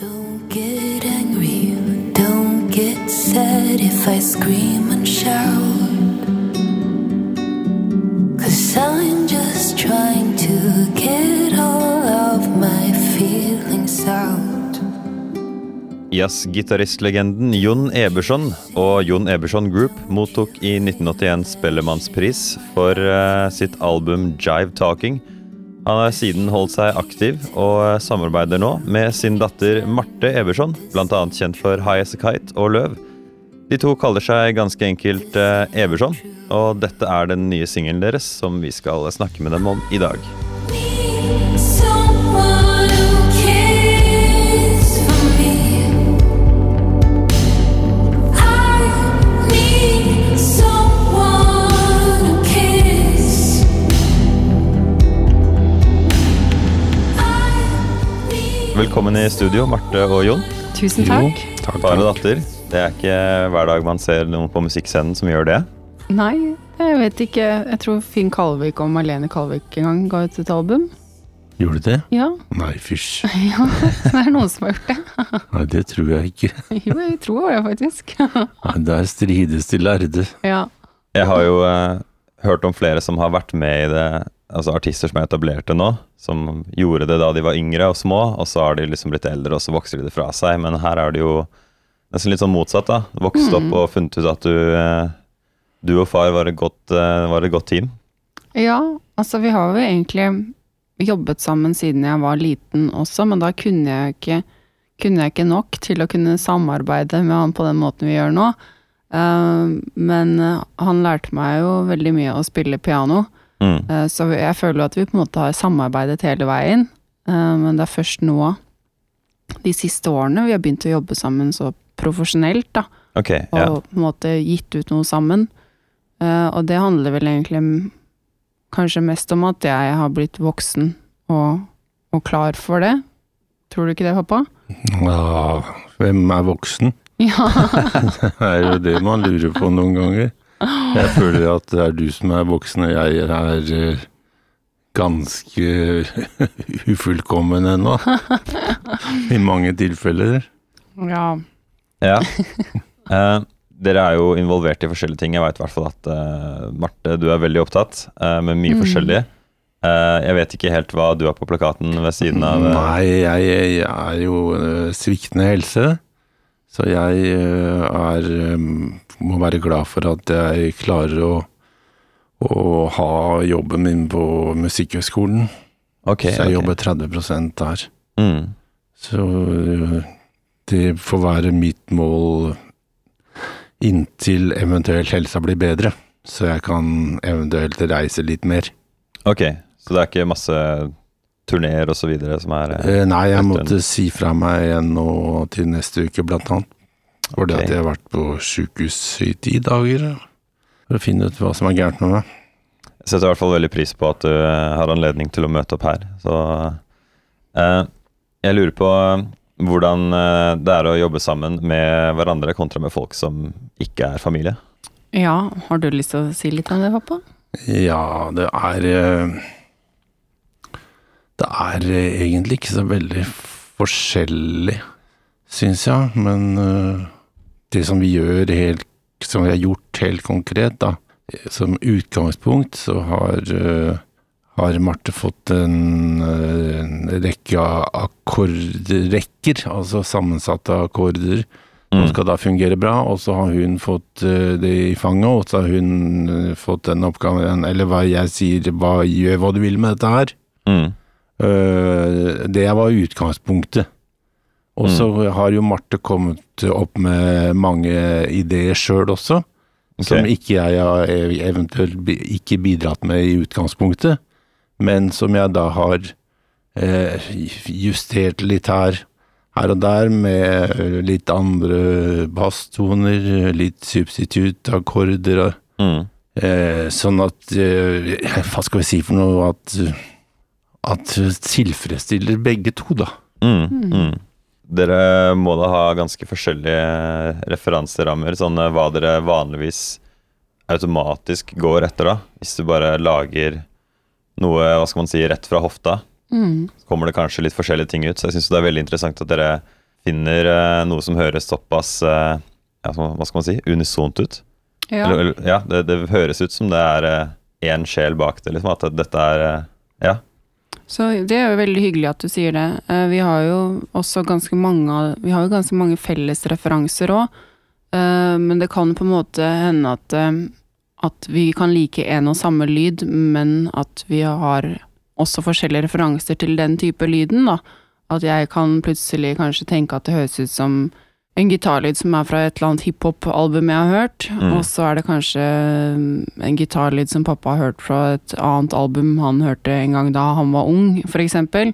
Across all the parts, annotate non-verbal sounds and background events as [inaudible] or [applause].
Don't. Jazzgitaristlegenden Jon Eberson og Jon Eberson Group mottok i 1981 Spellemannspris for eh, sitt album Jive Talking. Han har siden holdt seg aktiv og samarbeider nå med sin datter Marte Eberson, bl.a. kjent for High As A Kite og Løv. De to kaller seg ganske enkelt eh, Eberson, og dette er den nye singelen deres som vi skal snakke med dem om i dag. Velkommen i studio, Marte og Jon. Tusen takk. Far og datter. Det er ikke hver dag man ser noen på musikkscenen som gjør det. Nei, jeg vet ikke. Jeg tror Finn Kalvik og Marlene Kalvik en gang ga ut et album. Gjorde det? Ja, Nei, fysj. [laughs] ja det er noen som har gjort det. [laughs] Nei, det tror jeg ikke. [laughs] Jo, jeg tror det faktisk. Nei, Der strides de lærde. Ja. Jeg har jo eh, hørt om flere som har vært med i det, altså artister som er etablerte nå, som gjorde det da de var yngre og små, og så har de liksom blitt eldre, og så vokser de det fra seg. Men her er det jo nesten litt sånn motsatt, da. Vokst opp og funnet ut at du, eh, du og far var et godt, eh, var et godt team. ja, altså vi har jo egentlig jobbet sammen siden jeg var liten også, men da kunne jeg ikke, kunne jeg ikke nok til å kunne samarbeide med han på den måten vi gjør nå. Eh, men han lærte meg jo veldig mye å spille piano. Mm. Eh, Så jeg føler at vi på en måte har samarbeidet hele veien, eh, men det er først nå, de siste årene, vi har begynt å jobbe sammen så profesjonelt, da, Ok, og ja. på en måte gitt ut noe sammen. Eh, Og det handler vel egentlig kanskje mest om at jeg har blitt voksen og, og klar for det. Tror du ikke det, pappa? Ja, hvem er voksen? Ja. [laughs] Det er jo det man lurer på noen ganger. Jeg føler at det er du som er voksen, og jeg er eh, ganske [laughs] ufullkommen ennå. I mange tilfeller. ja. Ja. Eh, dere er jo involvert i forskjellige ting. Jeg veit i hvert fall at eh, Marte, du er veldig opptatt eh, med mye Mm. forskjellig. Eh, jeg vet ikke helt hva du har på plakaten ved siden av eh, Nei, jeg, jeg er jo sviktende helse, så jeg er Må være glad for at jeg klarer å, å ha jobben min på Musikkhøgskolen. Okay, så jeg okay. jobber 30% der. Mm. Så øh, det får være mitt mål inntil eventuelt helsa blir bedre. Så jeg kan eventuelt reise litt mer. Ok, så det er ikke masse turneer videre som er eh, Eh, nei, jeg måtte si fra meg igjen nå til neste uke, blant annet. Fordi det at jeg har vært på sjukehus i ti dager. For å finne ut hva som er gærent med meg. Jeg setter i hvert fall veldig pris på at du eh, har anledning til å møte opp her. Så eh, jeg lurer på eh, hvordan eh, det er å jobbe sammen med hverandre kontra med folk som ikke er familie. ja. Har du lyst til å si litt om det, pappa? Ja, det er Det er egentlig ikke så veldig forskjellig, syns jeg. Men det som vi gjør helt Som vi har gjort helt konkret, da. Som utgangspunkt så har eh, har Marte fått en, en rekke akkordrekker, altså sammensatte akkorder, som Mm. skal da fungere bra, og så har hun fått eh, det i fanget, og så har hun eh, fått den oppgaven, eller hva jeg sier, hva, gjør hva du vil med dette her. Mm. Det var utgangspunktet. Og så har jo Marte kommet opp med mange ideer sjøl også, som ikke jeg har eventuelt bi- ikke bidratt med i utgangspunktet, men som jeg da har eh, justert litt her, her og der med eh, litt andre basstoner, litt substituttakkorder, og, Mm. eh, sånn at eh, Hva skal vi si for noe? At, at tilfredsstiller begge to, da. Mm. Mm. Dere må da ha ganske forskjellige referanserammer, sånn eh, hva dere vanligvis automatisk går etter, da. Hvis du bare lager noe, hva skal man si, rett fra hofta, Mm. så kommer det kanskje litt forskjellige ting ut. Så jeg syns det er veldig interessant at dere finner eh, noe som høres såpass eh, ja, hva skal man si, unisont ut. Ja. Eller, ja, det, det høres ut som det er én sjel bak det, liksom. At dette er Ja. Så det er jo veldig hyggelig at du sier det. Eh, Vi har jo også ganske mange, vi har jo ganske mange felles referanser òg. Men det kan på en måte hende at, eh, at vi kan like en og samme lyd, men at vi har også forskjellige referanser til den type lyden, da. At jeg kan plutselig kanskje tenke at det høres ut som en gitarlyd som er fra et eller annet hiphop-album jeg har hørt, Mm. og så er det kanskje mm, en gitarlyd som pappa har hørt fra et annet album han hørte en gang da han var ung, eksempel.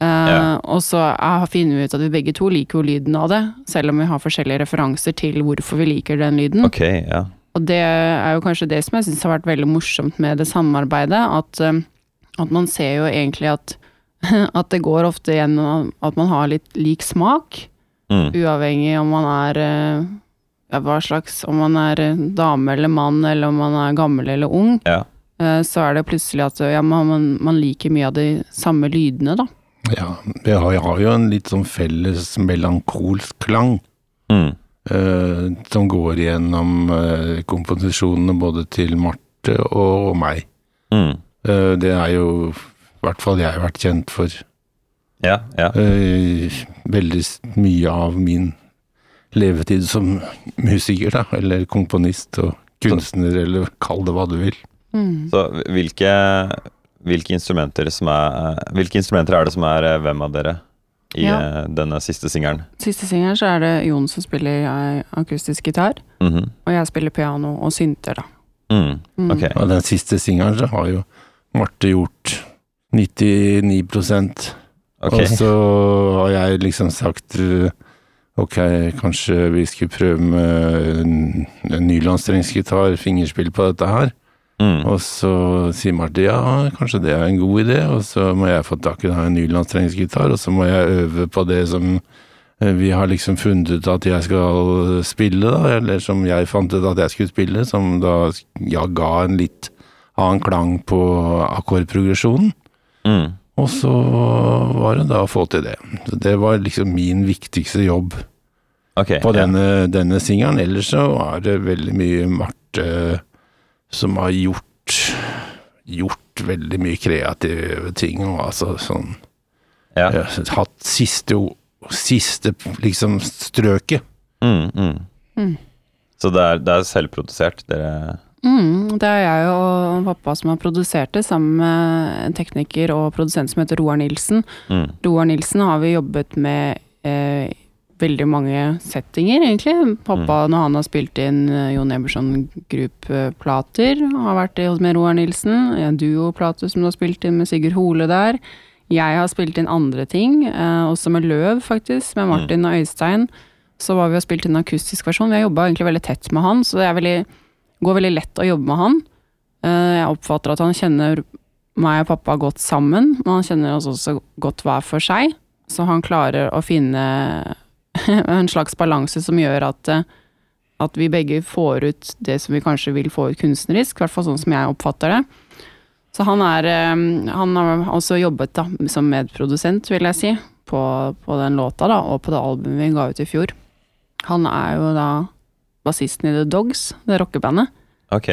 Eh, Og så er- finner vi ut at vi begge to liker jo lyden av det, selv om vi har forskjellige referanser til hvorfor vi liker den lyden. Okay, ja. Og det er jo kanskje det som jeg syns har vært veldig morsomt med det samarbeidet, at, uh, at man ser jo egentlig at, [laughs] at det går ofte gjennom at man har litt lik smak, Mm. uavhengig om man er eh, ja, hva slags Om man er dame eller mann, eller om man er gammel eller ung, Ja. eh, så er det plutselig at ja, man, man, liker mye av de samme lydene, da. Ja, vi har, har jo en litt sånn felles melankolsk klang. Mm. eh, som går gjennom eh, komposisjonene både til Marte og meg. Mm. Eh, det er jo i hvert fall jeg har vært kjent for. Ja, ja. Eh, veldig mye av min levetid som musiker, da, eller komponist og kunstner, eller kall det hva du vil. Mm. Så hvilke, hvilke instrumenter som er Hvilke instrumenter er det som er eh, hvem av dere i Ja. eh, denne siste singelen? Siste singelen så er det Jon som spiller akustisk gitar, Mhm. og jeg spiller piano og synter, da. mm. Mm. Og den siste singelen så har jo Marte gjort 99 ok. Og så har jeg liksom sagt eh, Ok, kanskje vi skulle prøve med en, nylandstrengsgitar, fingerspill på dette her. Mm. Og så sier Martin ja, kanskje det er en god idé, og så må jeg få tak i en nylandstrengsgitar, og så må jeg øve på det som eh, vi har liksom funnet ut at jeg skal spille, da, eller som jeg fant ut at jeg skulle spille, som da ja, ga en litt annen klang på akkordprogresjonen. Mm. Og så var det da å få til det. Så det var liksom min viktigste jobb okay, på ja. denne, denne singelen. Ellers så er det veldig mye Marte som har gjort gjort veldig mye kreative ting, og altså sånn Ja. eh, Hatt siste, siste liksom strøket. Mm, mm. Mm. Så det er, det er selvprodusert? Dere Mm, det er jeg og pappa som har produsert det, sammen med en tekniker og produsent som heter Roar Nilsen. mm. Roar Nilsen har vi jobbet med eh, veldig mange settinger, egentlig. Pappa, når han har spilt inn eh, Jon Eberson Group-plater, har vært med Roar Nilsen. En duoplate som du har spilt inn med Sigurd Hole der. Jeg har spilt inn andre ting, eh, også med Løv, faktisk, med Martin og Øystein. Så var vi og spilte inn akustisk versjon. Vi har jobba egentlig veldig tett med han, så det er veldig, går veldig lett å jobbe med han. Eh, Jeg oppfatter at han kjenner meg og pappa godt sammen, men han kjenner oss også godt hver for seg. Så han klarer å finne [laughs] en slags balanse som gjør at, eh, at vi begge får ut det som vi kanskje vil få ut kunstnerisk, i hvert fall sånn som jeg oppfatter det. Så han er eh, Han har også jobbet da, som medprodusent, vil jeg si, på, på den låta, da, og på det albumet vi ga ut i fjor. Han er jo da bassisten i The Dogs, det rockebandet. Ok.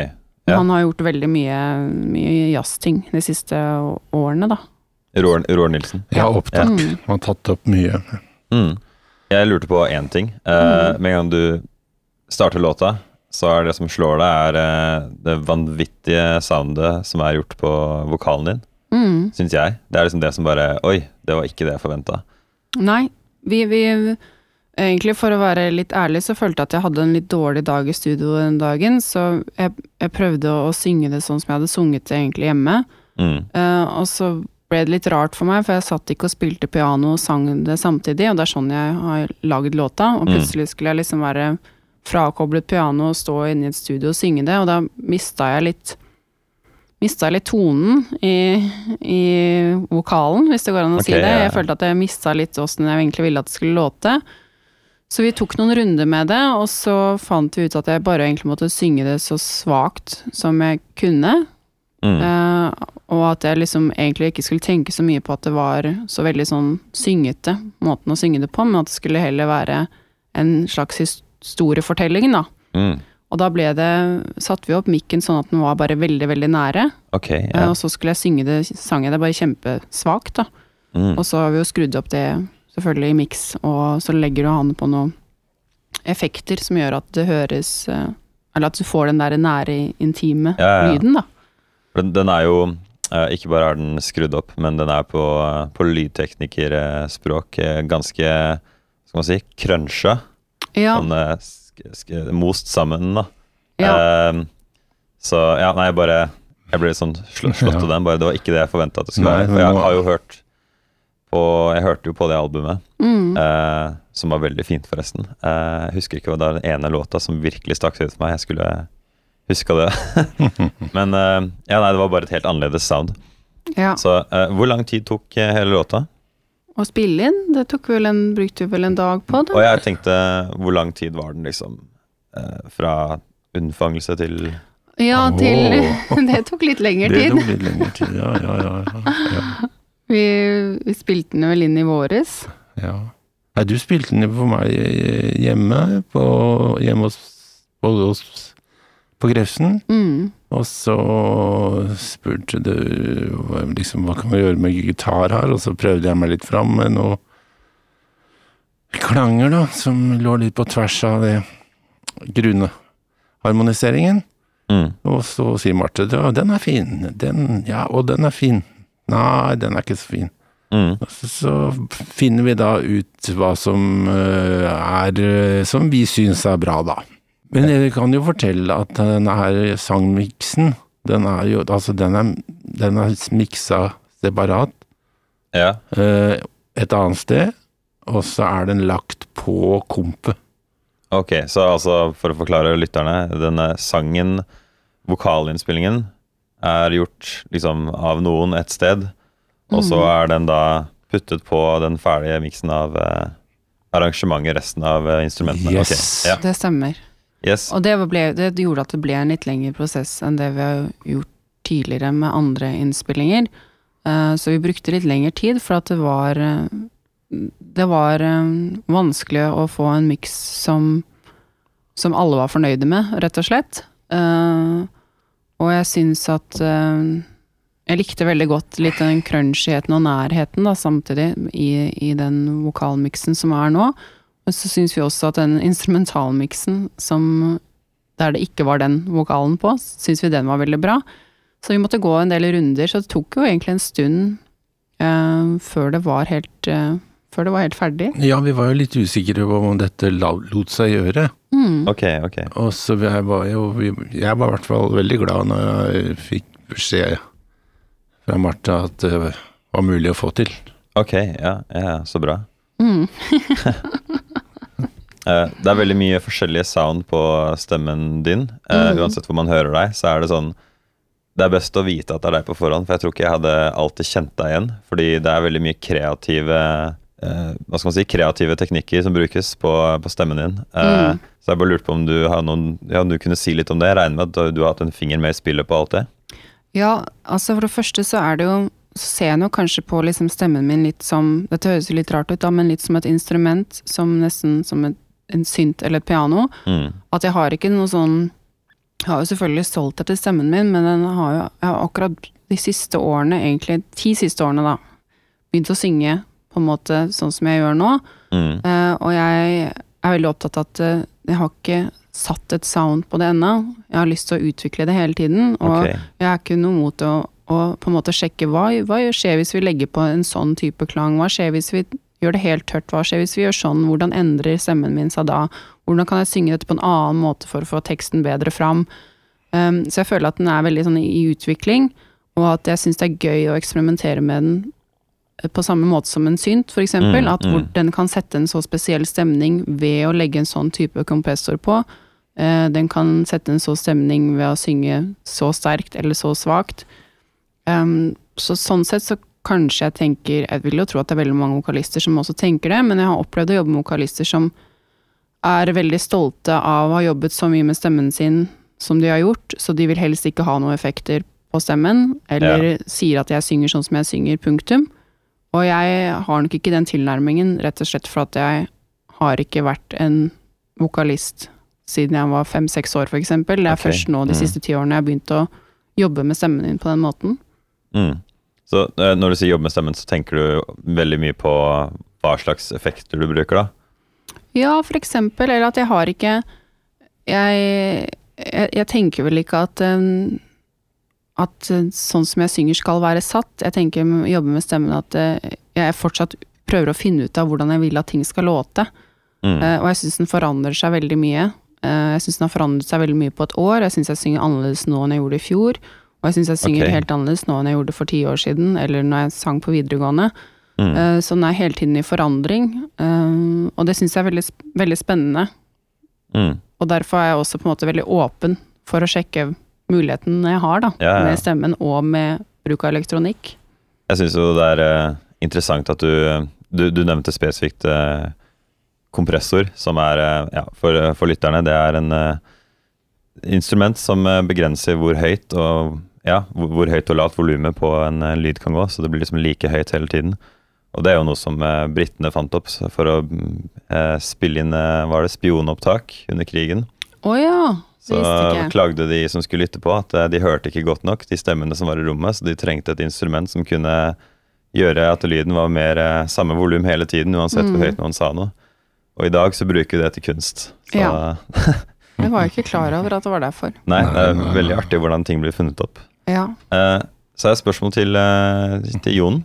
Ja. Han har gjort veldig mye, mye jazzting de siste årene, da. Roar, Roar Nilsen. Ja, opptak. Mm. Han har tatt opp mye. Mm. Jeg lurte på én ting. Eh, Med en gang du starter låta, så er det som slår deg, er eh, det vanvittige soundet som er gjort på vokalen din, Mm. syns jeg. Det er liksom det som bare Oi, det var ikke det jeg forventa. Nei, vi, vi Egentlig, for å være litt ærlig, så følte jeg at jeg hadde en litt dårlig dag i studio den dagen, så jeg, jeg prøvde å synge det sånn som jeg hadde sunget det egentlig hjemme. Mm. Uh, og så ble det litt rart for meg, for jeg satt ikke og spilte piano og sang det samtidig, og det er sånn jeg har laget låta, og Mm. plutselig skulle jeg liksom være frakoblet piano og stå inne i et studio og synge det, og da mista jeg litt Mista litt tonen i, i vokalen, hvis det går an å si det. Jeg følte at jeg mista litt åssen jeg egentlig ville at det skulle låte. Så vi tok noen runder med det, og så fant vi ut at jeg bare egentlig måtte synge det så svakt som jeg kunne. Mm. Uh, og at jeg liksom egentlig ikke skulle tenke så mye på at det var så veldig sånn syngete, måten å synge det på, men at det skulle heller være en slags historiefortelling, da. Mm. Og da ble det, satte vi opp mikken sånn at den var bare veldig, veldig nære. Okay, yeah. uh, Og så skulle jeg synge det, sang jeg det bare kjempesvakt, da. Mm. Og så har vi jo skrudd opp det selvfølgelig i miks, og så legger du han på noen effekter som gjør at det høres eh, Eller at du får den der nære, intime Ja, ja, ja. lyden, da. Den, er jo eh, Ikke bare er den skrudd opp, men den er på, eh, på lydteknikerspråk ganske Skal man si krønsja. Ja, Sånn sk sk most sammen, da. ja. Um, så ja, nei, bare Jeg ble litt sånn slå, slått [laughs] av den. Bare det var ikke det jeg forventa at det skulle være. For jeg har jo hørt på Jeg hørte jo på det albumet, Mm. eh, som var veldig fint, forresten. Eh, jeg husker ikke hva det var den ene låta som virkelig stakk seg ut for meg. Jeg skulle huska det. [laughs] Men eh, ja, nei, det var bare et helt annerledes sound. ja. Så eh, hvor lang tid tok eh, hele låta? Å spille inn, det tok vel en, brukte vel en dag på, da. Og jeg tenkte, hvor lang tid var den, liksom? Eh, fra unnfangelse til Ja, til oh. [laughs] Det tok litt lengre tid. Det tok litt lengre tid, ja, ja, ja. ja, ja. [laughs] Vi, vi spilte den vel inn i våres. ja. Nei, du spilte den jo for meg eh, hjemme, på, hjemme hos, på, hos, på Grefsen. Mm. Og så spurte du liksom, hva kan vi gjøre med gitar her, og så prøvde jeg meg litt fram med noe klanger, da, som lå litt på tvers av det grunneharmoniseringen. mm. Og så sier Marte ja, den er fin, den, ja, og den er fin. Nei, den er ikke så fin. Mm. Så, finner vi da ut hva som eh, er eh, Som vi syns er bra, da. Men jeg kan jo fortelle at denne her sangmiksen, den er jo Altså, den er, den er miksa separat Ja. eh, et annet sted, og så er den lagt på kompet. Ok, så altså for å forklare lytterne, denne sangen, vokalinnspillingen, er gjort liksom av noen et sted, og så er den da puttet på den ferdige miksen av eh, arrangementet, resten av eh, instrumentene. Yes. Ok, Ja. Det stemmer. Yes. Og det, ble, det gjorde at det ble en litt lengre prosess enn det vi har gjort tidligere med andre innspillinger. Uh, Så vi brukte litt lengre tid, for at det var eh, Det var eh, vanskelig å få en miks som, som alle var fornøyde med, rett og slett. Eh, Og jeg syns at uh, Jeg likte veldig godt litt den crunchigheten og nærheten da, samtidig i, i den vokalmiksen som er nå. Men så syns vi også at den instrumentalmiksen som der det ikke var den vokalen på, syns vi den var veldig bra. Så vi måtte gå en del runder, så det tok jo egentlig en stund uh, før det var helt uh, før det var helt ferdig. Ja, vi var jo litt usikre på om dette lot seg gjøre. Mm. Ok, ok. Og så jeg var jo Jeg var i hvert fall veldig glad når jeg fikk beskjed fra Martha at det var mulig å få til. Ok, ja, ja så bra. Mm. [laughs] Eh, det er veldig mye forskjellige sound på stemmen din. Eh, Mhm. Uansett hvor man hører deg, så er det sånn Det er best å vite at det er deg på forhånd, for jeg tror ikke jeg hadde alltid kjent deg igjen. Fordi det er veldig mye kreative eh, Hva skal man si, kreative teknikker som brukes på, på stemmen din. Eh, Mm. Så jeg bare lurte på om du har noen Ja, om du kunne si litt om det. Jeg regner med at du, har hatt en finger med i spillet på alt det. Ja, altså for det første så er det jo Så ser jeg nå kanskje på liksom stemmen min litt som Dette høres jo litt rart ut, da, men litt som et instrument. Som nesten som et, en synt eller et piano. Mm. At jeg har ikke noe sånn Jeg har jo selvfølgelig stolthet etter stemmen min, men den har jo jeg har akkurat de siste årene, egentlig ti siste årene, da, begynt å synge på en måte sånn som jeg gjør nå. Mm. Uh, og jeg er veldig opptatt av at uh, jeg har ikke satt et sound på det ennå. Jeg har lyst til å utvikle det hele tiden. Og okay. jeg er ikke noe mot å, å på en måte sjekke hva, hva skjer hvis vi legger på en sånn type klang, hva skjer hvis vi gjør det helt tørt, hva skjer hvis vi gjør sånn, hvordan endrer stemmen min seg da, hvordan kan jeg synge dette på en annen måte for å få teksten bedre fram. Um, så jeg føler at den er veldig sånn i utvikling, og at jeg syns det er gøy å eksperimentere med den på samme måte som en synt, for eksempel. Mm, at hvor mm. den kan sette en så spesiell stemning ved å legge en sånn type kompressor på. Eh, Den kan sette en så stemning ved å synge så sterkt eller så svakt. Um, så sånn sett så kanskje jeg tenker Jeg vil jo tro at det er veldig mange vokalister som også tenker det, men jeg har opplevd å jobbe med vokalister som er veldig stolte av å ha jobbet så mye med stemmen sin som de har gjort, så de vil helst ikke ha noen effekter på stemmen, eller sier at jeg synger sånn som jeg synger, punktum. Og jeg har nok ikke den tilnærmingen, rett og slett for at jeg har ikke vært en vokalist siden jeg var fem-seks år, eksempel. Det er okay. først nå de mm. siste ti årene jeg har begynt å jobbe med stemmen din på den måten. Mm. Så eh, når du sier jobbe med stemmen, så tenker du veldig mye på hva slags effekter du bruker, da? Ja, for eksempel, eller at jeg har ikke Jeg, jeg, jeg tenker vel ikke at um, at uh, sånn som jeg synger skal være satt. Jeg tenker jobber med stemmen at uh, jeg fortsatt prøver å finne ut av hvordan jeg vil at ting skal låte. Mm. Uh, og jeg syns den forandrer seg veldig mye. Jeg syns den har forandret seg veldig mye på et år. Jeg syns jeg synger annerledes nå enn jeg gjorde i fjor. Og jeg syns jeg synger okay. helt annerledes nå enn jeg gjorde for ti år siden, eller når jeg sang på videregående. Mm. Eh, Så den er hele tiden i forandring, eh, og det syns jeg er veldig, veldig spennende. Mm. Og derfor er jeg også på en måte veldig åpen for å sjekke muligheten jeg har, da. Ja, ja. Med stemmen og med bruk av elektronikk. Jeg syns jo det er uh, interessant at du, du, du nevnte spesifikt uh, kompressor, som er uh, ja, for, for lytterne, det er en eh, instrument som eh, begrenser hvor høyt og ja, hvor, hvor høyt og lavt volumet på en eh, lyd kan gå, så det blir liksom like høyt hele tiden. Og det er jo noe som eh, britene fant opp for å mm, eh, spille inn eh, var det spionopptak under krigen. Å ja! Så klagde de som skulle lytte på, at eh, de hørte ikke godt nok de stemmene som var i rommet, så de trengte et instrument som kunne gjøre at lyden var mer eh, samme volum hele tiden, uansett Mm. hvor høyt noen sa noe. Og i dag så bruker vi det til kunst. Så Ja. [laughs] Jeg var ikke klar over at det var derfor. nei, det er veldig artig hvordan ting blir funnet opp. Ja. Eh, så jeg et spørsmål til, til Jon.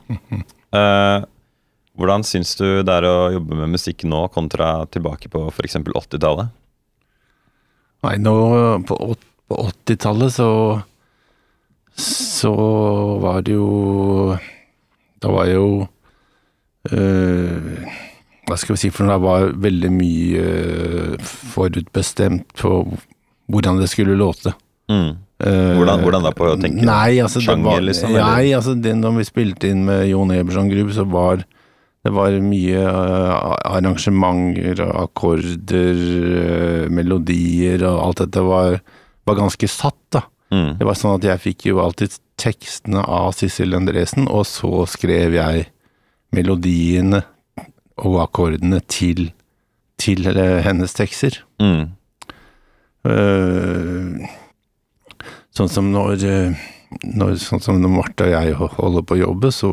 Hvordan syns du det er å jobbe med musikk nå kontra tilbake på f.eks. 80-tallet? Nei, nå på, på 80-tallet så Så var det jo Da var jo øh, Hva skal vi si, for noe? det var veldig mye øh, forutbestemt på hvordan det skulle låte. Mm. Eh, Hvordan- hvordan da, på å tenke Nei, altså, sjanger, var, liksom, eller? Nei, altså det, når vi spilte inn med Jon Eberson Grubb, så var det var mye eh, arrangementer, og akkorder, eh, melodier, og alt dette var, var ganske satt, da. Mm. Det var sånn at jeg fikk jo alltid tekstene av Sissel Endresen, og så skrev jeg melodiene og akkordene til, til eh, hennes tekster. Mm. Uh, sånn som når, når Sånn som når Marte og jeg holder på å jobbe, så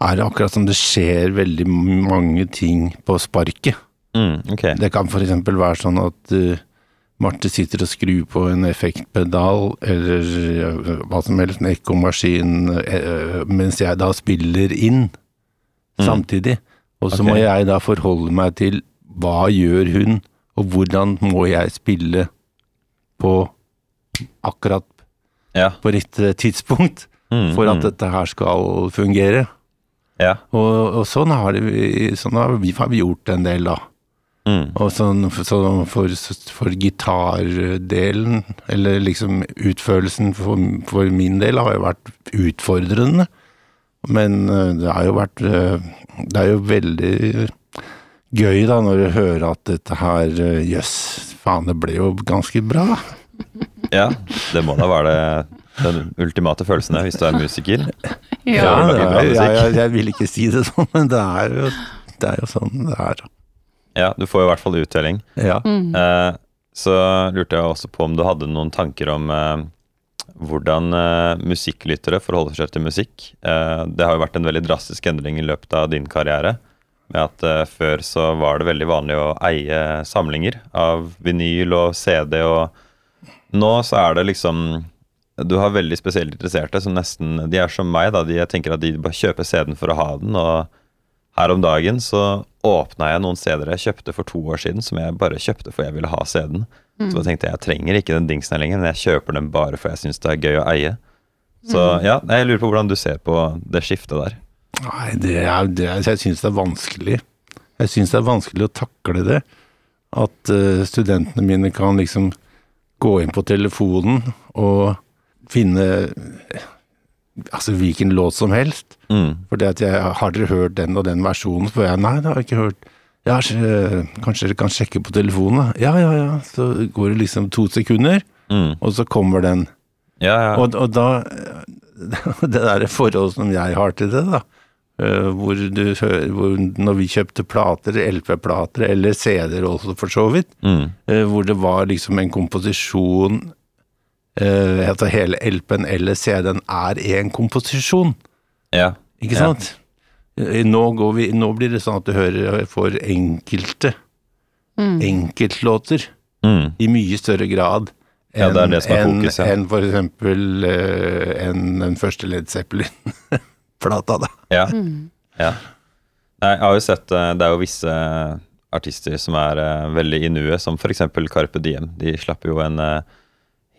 er det akkurat som det skjer veldig mange ting på sparket. Mm. okay. Det kan eksempel være sånn at uh, Marte sitter og skrur på en effektpedal, eller eh, hva som helst, en ekkomaskin, eh, mens jeg da spiller inn Mm. samtidig. Og så okay. må jeg da forholde meg til hva gjør hun, og hvordan må jeg spille på akkurat Ja. på rett tidspunkt Mm, for at mm. dette her skal fungere. Ja. Og, og sånn, har det, sånn har vi, vi gjort en del, da. Mm. Og sånn, så for, for gitardelen, eller liksom utførelsen for, for min del, har jo vært utfordrende. Men eh, det har jo vært eh, Det er jo veldig gøy da, når du hører at dette her Jøss, yes, faen, det ble jo ganske bra. ja. Det må da være det, den ultimate følelsen hvis du er musiker. Ja. er jeg, jeg vil ikke si det sånn, men det er jo, det er jo sånn det er. Ja, du får i hvert fall uttelling. Ja. Mm. Eh, så lurte jeg også på om du hadde noen tanker om eh, hvordan eh, musikklyttere forholder seg til musikk. Eh, det har jo vært en veldig drastisk endring i løpet av din karriere. Med at eh, Før så var det veldig vanlig å eie samlinger av vinyl og CD. og Nå så er det liksom Du har veldig spesielt interesserte som nesten De er som meg. da, de Jeg tenker at de bare kjøper CD-en for å ha den. og her om dagen så åpna jeg noen CD-er jeg kjøpte for to år siden, som jeg bare kjøpte for jeg ville ha CD-en. Så da tenkte jeg jeg trenger ikke den dingsen her lenger, men jeg kjøper den bare for jeg syns det er gøy å eie. Så ja, jeg lurer på hvordan du ser på det skiftet der. Nei, det er, det er, jeg syns det er vanskelig. Jeg syns det er vanskelig å takle det. At uh, studentene mine kan liksom gå inn på telefonen og finne eh, altså hvilken låt som helst. Mm. det at jeg har dere hørt den og den versjonen? Får jeg nei, det har jeg ikke hørt. Ja, så, kanskje dere kan sjekke på telefonen? da? Ja, ja, ja. Så går det liksom to sekunder, Mm. og så kommer den. Ja, ja. Og, og da [laughs] Det derre forholdet som jeg har til det, da. eh, Hvor du hører hvor Når vi kjøpte plater, LP-plater, eller CD-er også for så vidt, Mm. eh, hvor det var liksom en komposisjon eh, Altså hele LP-en eller CD-en er én komposisjon, ja. ikke sant? Ja. Nå, går vi, nå blir det sånn at du hører for enkelte enkeltlåter Mm. i mye større grad Ja, det er det som er enn- fokus, ja. enn for eksempel uh, en, den første Led Zeppelin-plata, da. Ja. ja. Nei, jeg har jo sett eh, Det er jo visse artister som er uh, veldig i nuet, som f.eks. Carpe Diem. De slapp jo en eh,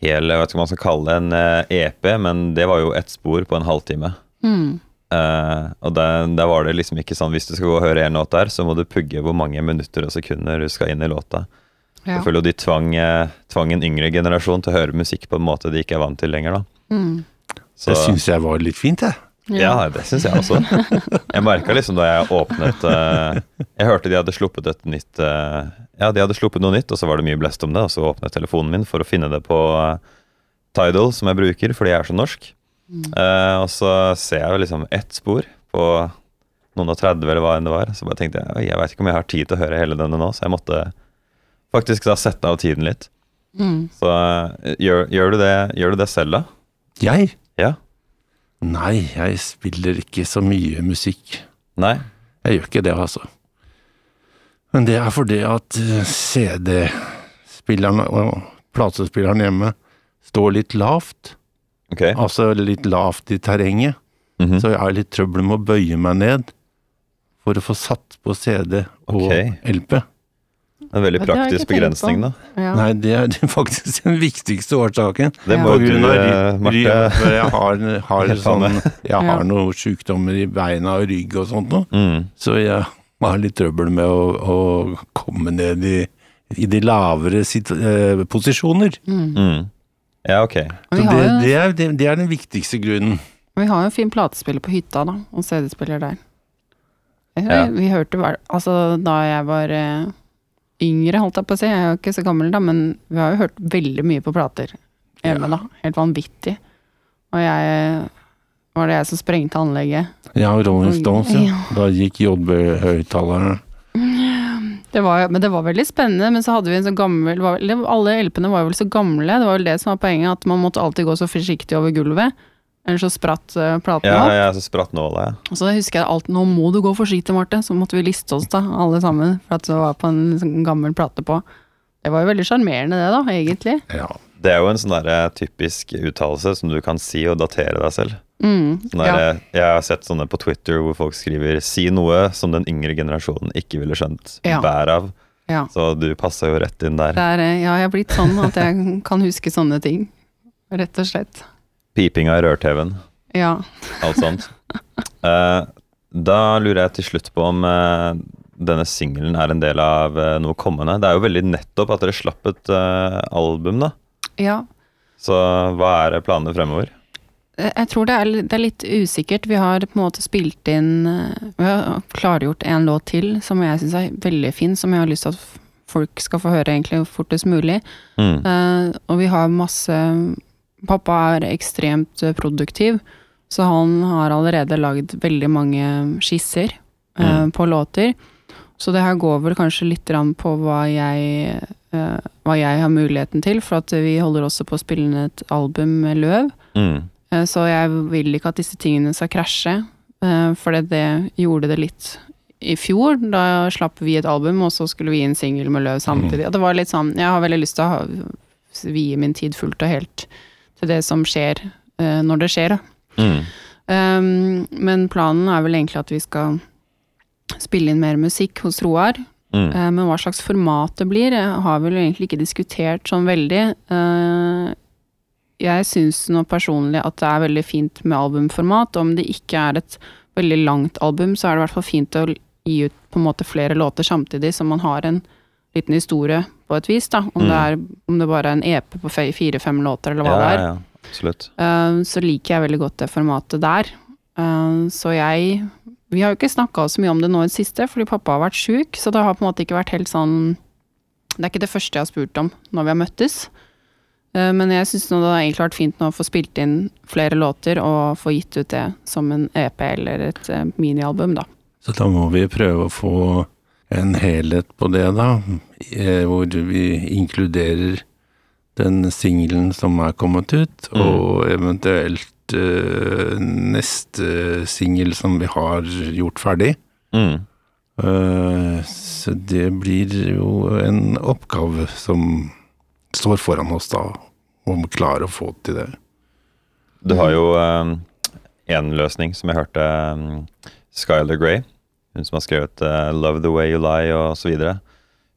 hel Jeg vet ikke om man skal kalle det en eh, EP, men det var jo ett spor på en halvtime. Mm. Uh, og der, der var det liksom ikke sånn Hvis du skal gå og høre en låt der, så må du pugge hvor mange minutter og sekunder du skal inn i låta. Ja. Jeg føler jo de tvang, eh, tvang en yngre generasjon til å høre musikk på en måte de ikke er vant til lenger, da. Mm. Så, Det syns jeg var litt fint, jeg. ja, det syns jeg også. Jeg merka liksom da jeg åpnet uh, Jeg hørte de hadde sluppet et nytt eh, Ja, de hadde sluppet noe nytt, og så var det mye blest om det, og så åpnet jeg telefonen min for å finne det på eh, Tidal, som jeg bruker fordi jeg er så norsk. Eh, og så ser jeg jo liksom ett spor på noen og 30, eller hva enn det var. Så bare tenkte jeg jeg veit ikke om jeg har tid til å høre hele denne nå, så jeg måtte faktisk da sette av tiden litt. Mm. Så eh, gjør, gjør, du det, gjør du det selv, da? Jeg? Ja? Nei, jeg spiller ikke så mye musikk. Nei? Jeg gjør ikke det, altså. Men det er fordi at eh, CD-spilleren og platespilleren hjemme står litt lavt. Okay. Altså litt lavt i terrenget. Mhm. Så jeg har litt trøbbel med å bøye meg ned for å få satt på CD og okay. LP. En veldig praktisk begrensning, da. Ja. Nei, det er [laughs] faktisk den viktigste årsaken. Det må jo du, eh, Marte. Jeg har, [laughs] har, sånn, jeg Ja. har noen sykdommer i beina og rygg og sånt noe, Mm. så jeg har litt trøbbel med å, å komme ned i, i de lavere sit, eh, posisjoner. Mm. Ja, ok. Så det, det, er, det, det er den viktigste grunnen. vi har jo en fin platespiller på hytta, da, og CD-spiller der. Jeg, Ja. Vi hørte Altså, da jeg var eh, yngre, holdt jeg på å si, jeg er jo ikke så gammel da, men vi har jo hørt veldig mye på plater hjemme, da. Helt vanvittig. Og jeg Var det jeg som sprengte anlegget? Ja, Rolling. Stones, ja. Ja. Da gikk JB-høyttalerne. Det var, men det var veldig spennende, men så hadde vi en så gammel var, Alle LP-ene var jo vel så gamle, det var vel det som var poenget, at man måtte alltid gå så forsiktig over gulvet. Ellers så spratt uh, platen Ja, opp. er så spratt nåla, ja. Og så husker jeg alt, nå må du gå forsiktig, Marte. Så måtte vi liste oss, da, alle sammen, for at det var på en sånn gammel plate på. Det var jo veldig sjarmerende, det, da, egentlig. Ja. Det er jo en sånn der typisk uttalelse som du kan si og datere deg selv. Mm, ja. Jeg har sett sånne på Twitter hvor folk skriver 'si noe som den yngre generasjonen ikke ville skjønt Ja. bær av'. ja. Så du passa jo rett inn der. Det er, eh, ja, jeg har blitt sånn at jeg kan huske sånne ting. Rett og slett. Pipinga i rør-TV-en, Ja. alt sånt. uh, da lurer jeg til slutt på om uh, denne singelen er en del av uh, noe kommende. Det er jo veldig nettopp at dere slapp et album, da. ja. Så hva er planene fremover? Eh, Jeg tror det er, det er litt usikkert. Vi har på en måte spilt inn eh, Vi har klargjort en låt til som jeg syns er veldig fin, som jeg har lyst til at folk skal få høre egentlig fortest mulig. Mm. Uh, og vi har masse Pappa er ekstremt produktiv, så han har allerede lagd veldig mange skisser uh, Mm. på låter. Så det her går vel kanskje litt på hva jeg, hva jeg har muligheten til, for at vi holder også på å spille inn et album med Løv. Mm. Eh, Så jeg vil ikke at disse tingene skal krasje, eh, for det, gjorde det litt i fjor. Da slapp vi et album, og så skulle vi gi en singel med Løv samtidig. Og det var litt sånn Jeg har veldig lyst til å ha, vie min tid fullt og helt til det som skjer eh, når det skjer. da. Mm. Um, men planen er vel egentlig at vi skal spille inn mer musikk hos Roar. Mm. Uh, Men hva slags format det blir, jeg har vel egentlig ikke diskutert sånn veldig. Eh, Jeg syns nå personlig at det er veldig fint med albumformat. Om det ikke er et veldig langt album, så er det i hvert fall fint å gi ut på en måte flere låter samtidig, så man har en liten historie på et vis, da. Om, Mm. det, er, om det bare er en EP på fire-fem låter, eller hva Ja, det er. ja. Absolutt. Uh, så liker jeg veldig godt det formatet der. Uh, så jeg Vi har jo ikke snakka så mye om det nå i det siste, fordi pappa har vært sjuk, så det har på en måte ikke vært helt sånn Det er ikke det første jeg har spurt om når vi har møttes. Eh, Men jeg syns det har egentlig vært fint nå å få spilt inn flere låter og få gitt ut det som en EP eller et eh, minialbum, da. Så da må vi prøve å få en helhet på det, da. eh, Hvor vi inkluderer den singelen som er kommet ut, Mm. og eventuelt uh, neste singel som vi har gjort ferdig. Mm. Uh, så det blir jo en oppgave som står foran oss da, og må klare å få til det. Du har jo én løsning som jeg hørte um, Skylar Grey, hun som har skrevet eh, 'Love the Way You Lie' og så videre.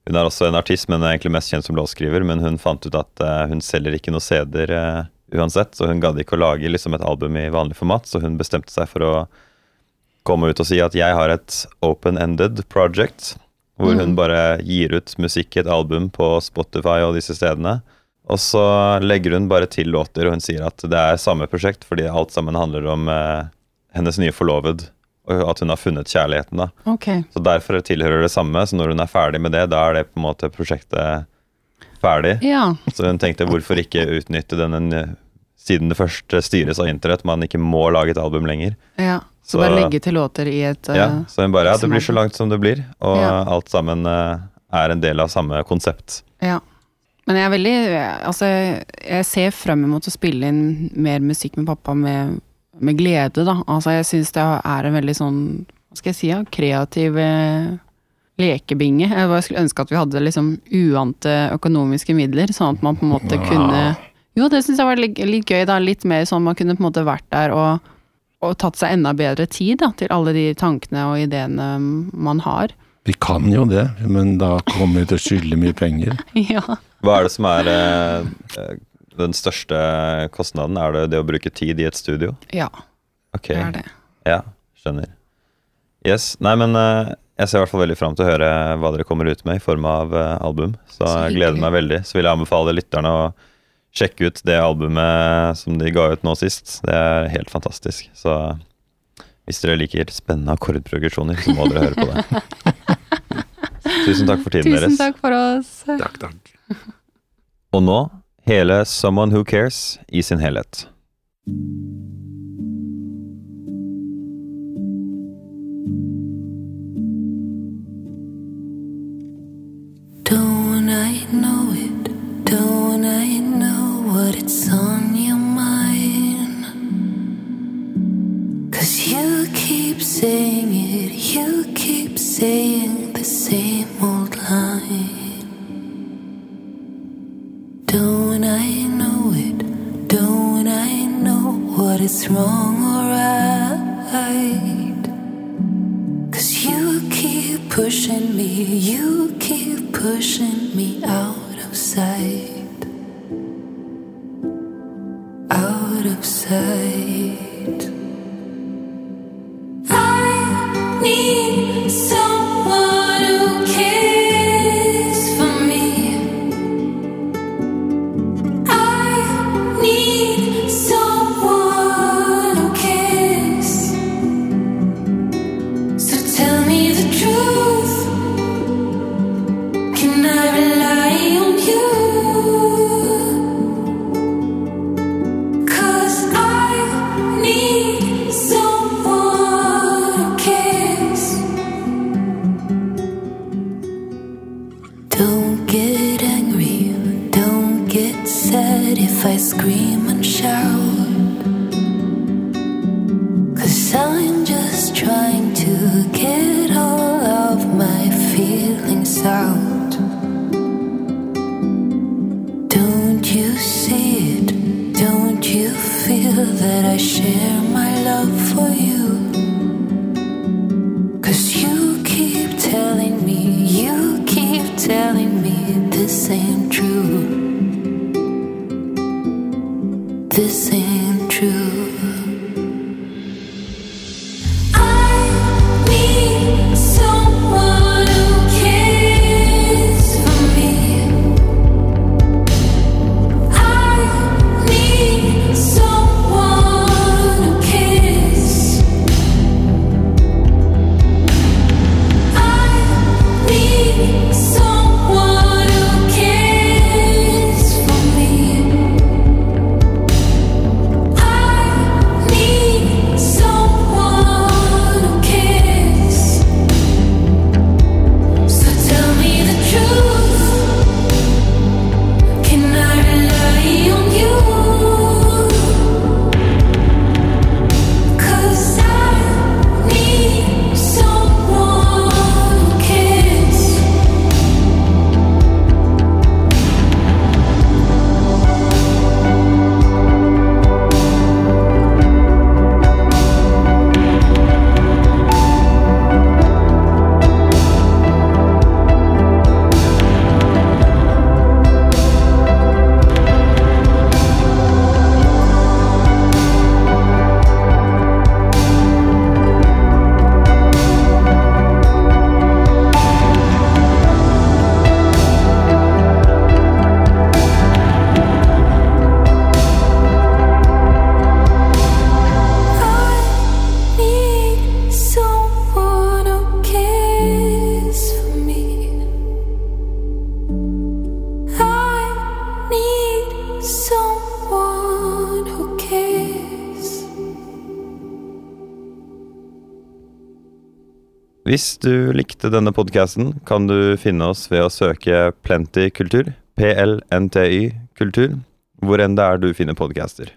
Hun er også en artist, men er egentlig mest kjent som låtskriver. Men hun fant ut at uh, hun selger ikke noe CD-er uh, uansett, så hun gadd ikke å lage liksom, et album i vanlig format, så hun bestemte seg for å komme ut og si at jeg har et open-ended project, hvor hun bare gir ut musikk i et album på Spotify og disse stedene. Og så legger hun bare til låter, og hun sier at det er samme prosjekt, fordi alt sammen handler om eh, hennes nye forloved, og at hun har funnet kjærligheten. da. Okay. Så derfor tilhører det samme, så når hun er ferdig med det, da er det på en måte prosjektet ferdig. Ja. Så hun tenkte hvorfor ikke utnytte denne siden det først styres av internett, man ikke må lage et album lenger. ja. Så, Så- bare legge til låter i et eh, Ja, så hun bare ja, det blir så langt som det blir, og Ja. alt sammen eh, er en del av samme konsept. Ja. Men jeg er veldig Altså, jeg ser frem mot å spille inn mer musikk med pappa med, med glede, da. Altså, jeg syns det er en veldig sånn Hva skal jeg si, ja, kreativ eh, lekebinge. Jeg skulle ønske at vi hadde liksom uante økonomiske midler, sånn at man på en måte kunne Jo, det syns jeg var litt, litt gøy, da. Litt mer sånn man kunne på en måte vært der og, og tatt seg enda bedre tid da, til alle de tankene og ideene man har. Vi kan jo det, men da kommer vi til å skylde mye penger. [laughs] ja. Hva er det som er eh, eh, den største kostnaden? Er det det å bruke tid i et studio? Ja, Ok, det er det. ja, skjønner. Yes, nei, men eh, jeg ser i hvert fall veldig fram til å høre hva dere kommer ut med i form av eh, album. Så, Så jeg gleder meg veldig. Så vil jeg anbefale lytterne å sjekke ut det albumet som de ga ut nå sist. Det er helt fantastisk. Så hvis dere liker spennende akkordprogresjoner, så må dere høre på det. [laughs] Tusen takk for tiden Tusen deres. takk for oss. Takk, takk. Og nå hele Someone Who Cares i sin helhet. Don't I know it? Know it's on your mind? Cause you keep saying it, you keep saying the same old line. Don't I know it? Don't I know what is wrong Hvis du likte denne podkasten, kan du finne oss ved å søke Plenty kultur, PLNTY kultur, hvor enn det er du finner podcaster.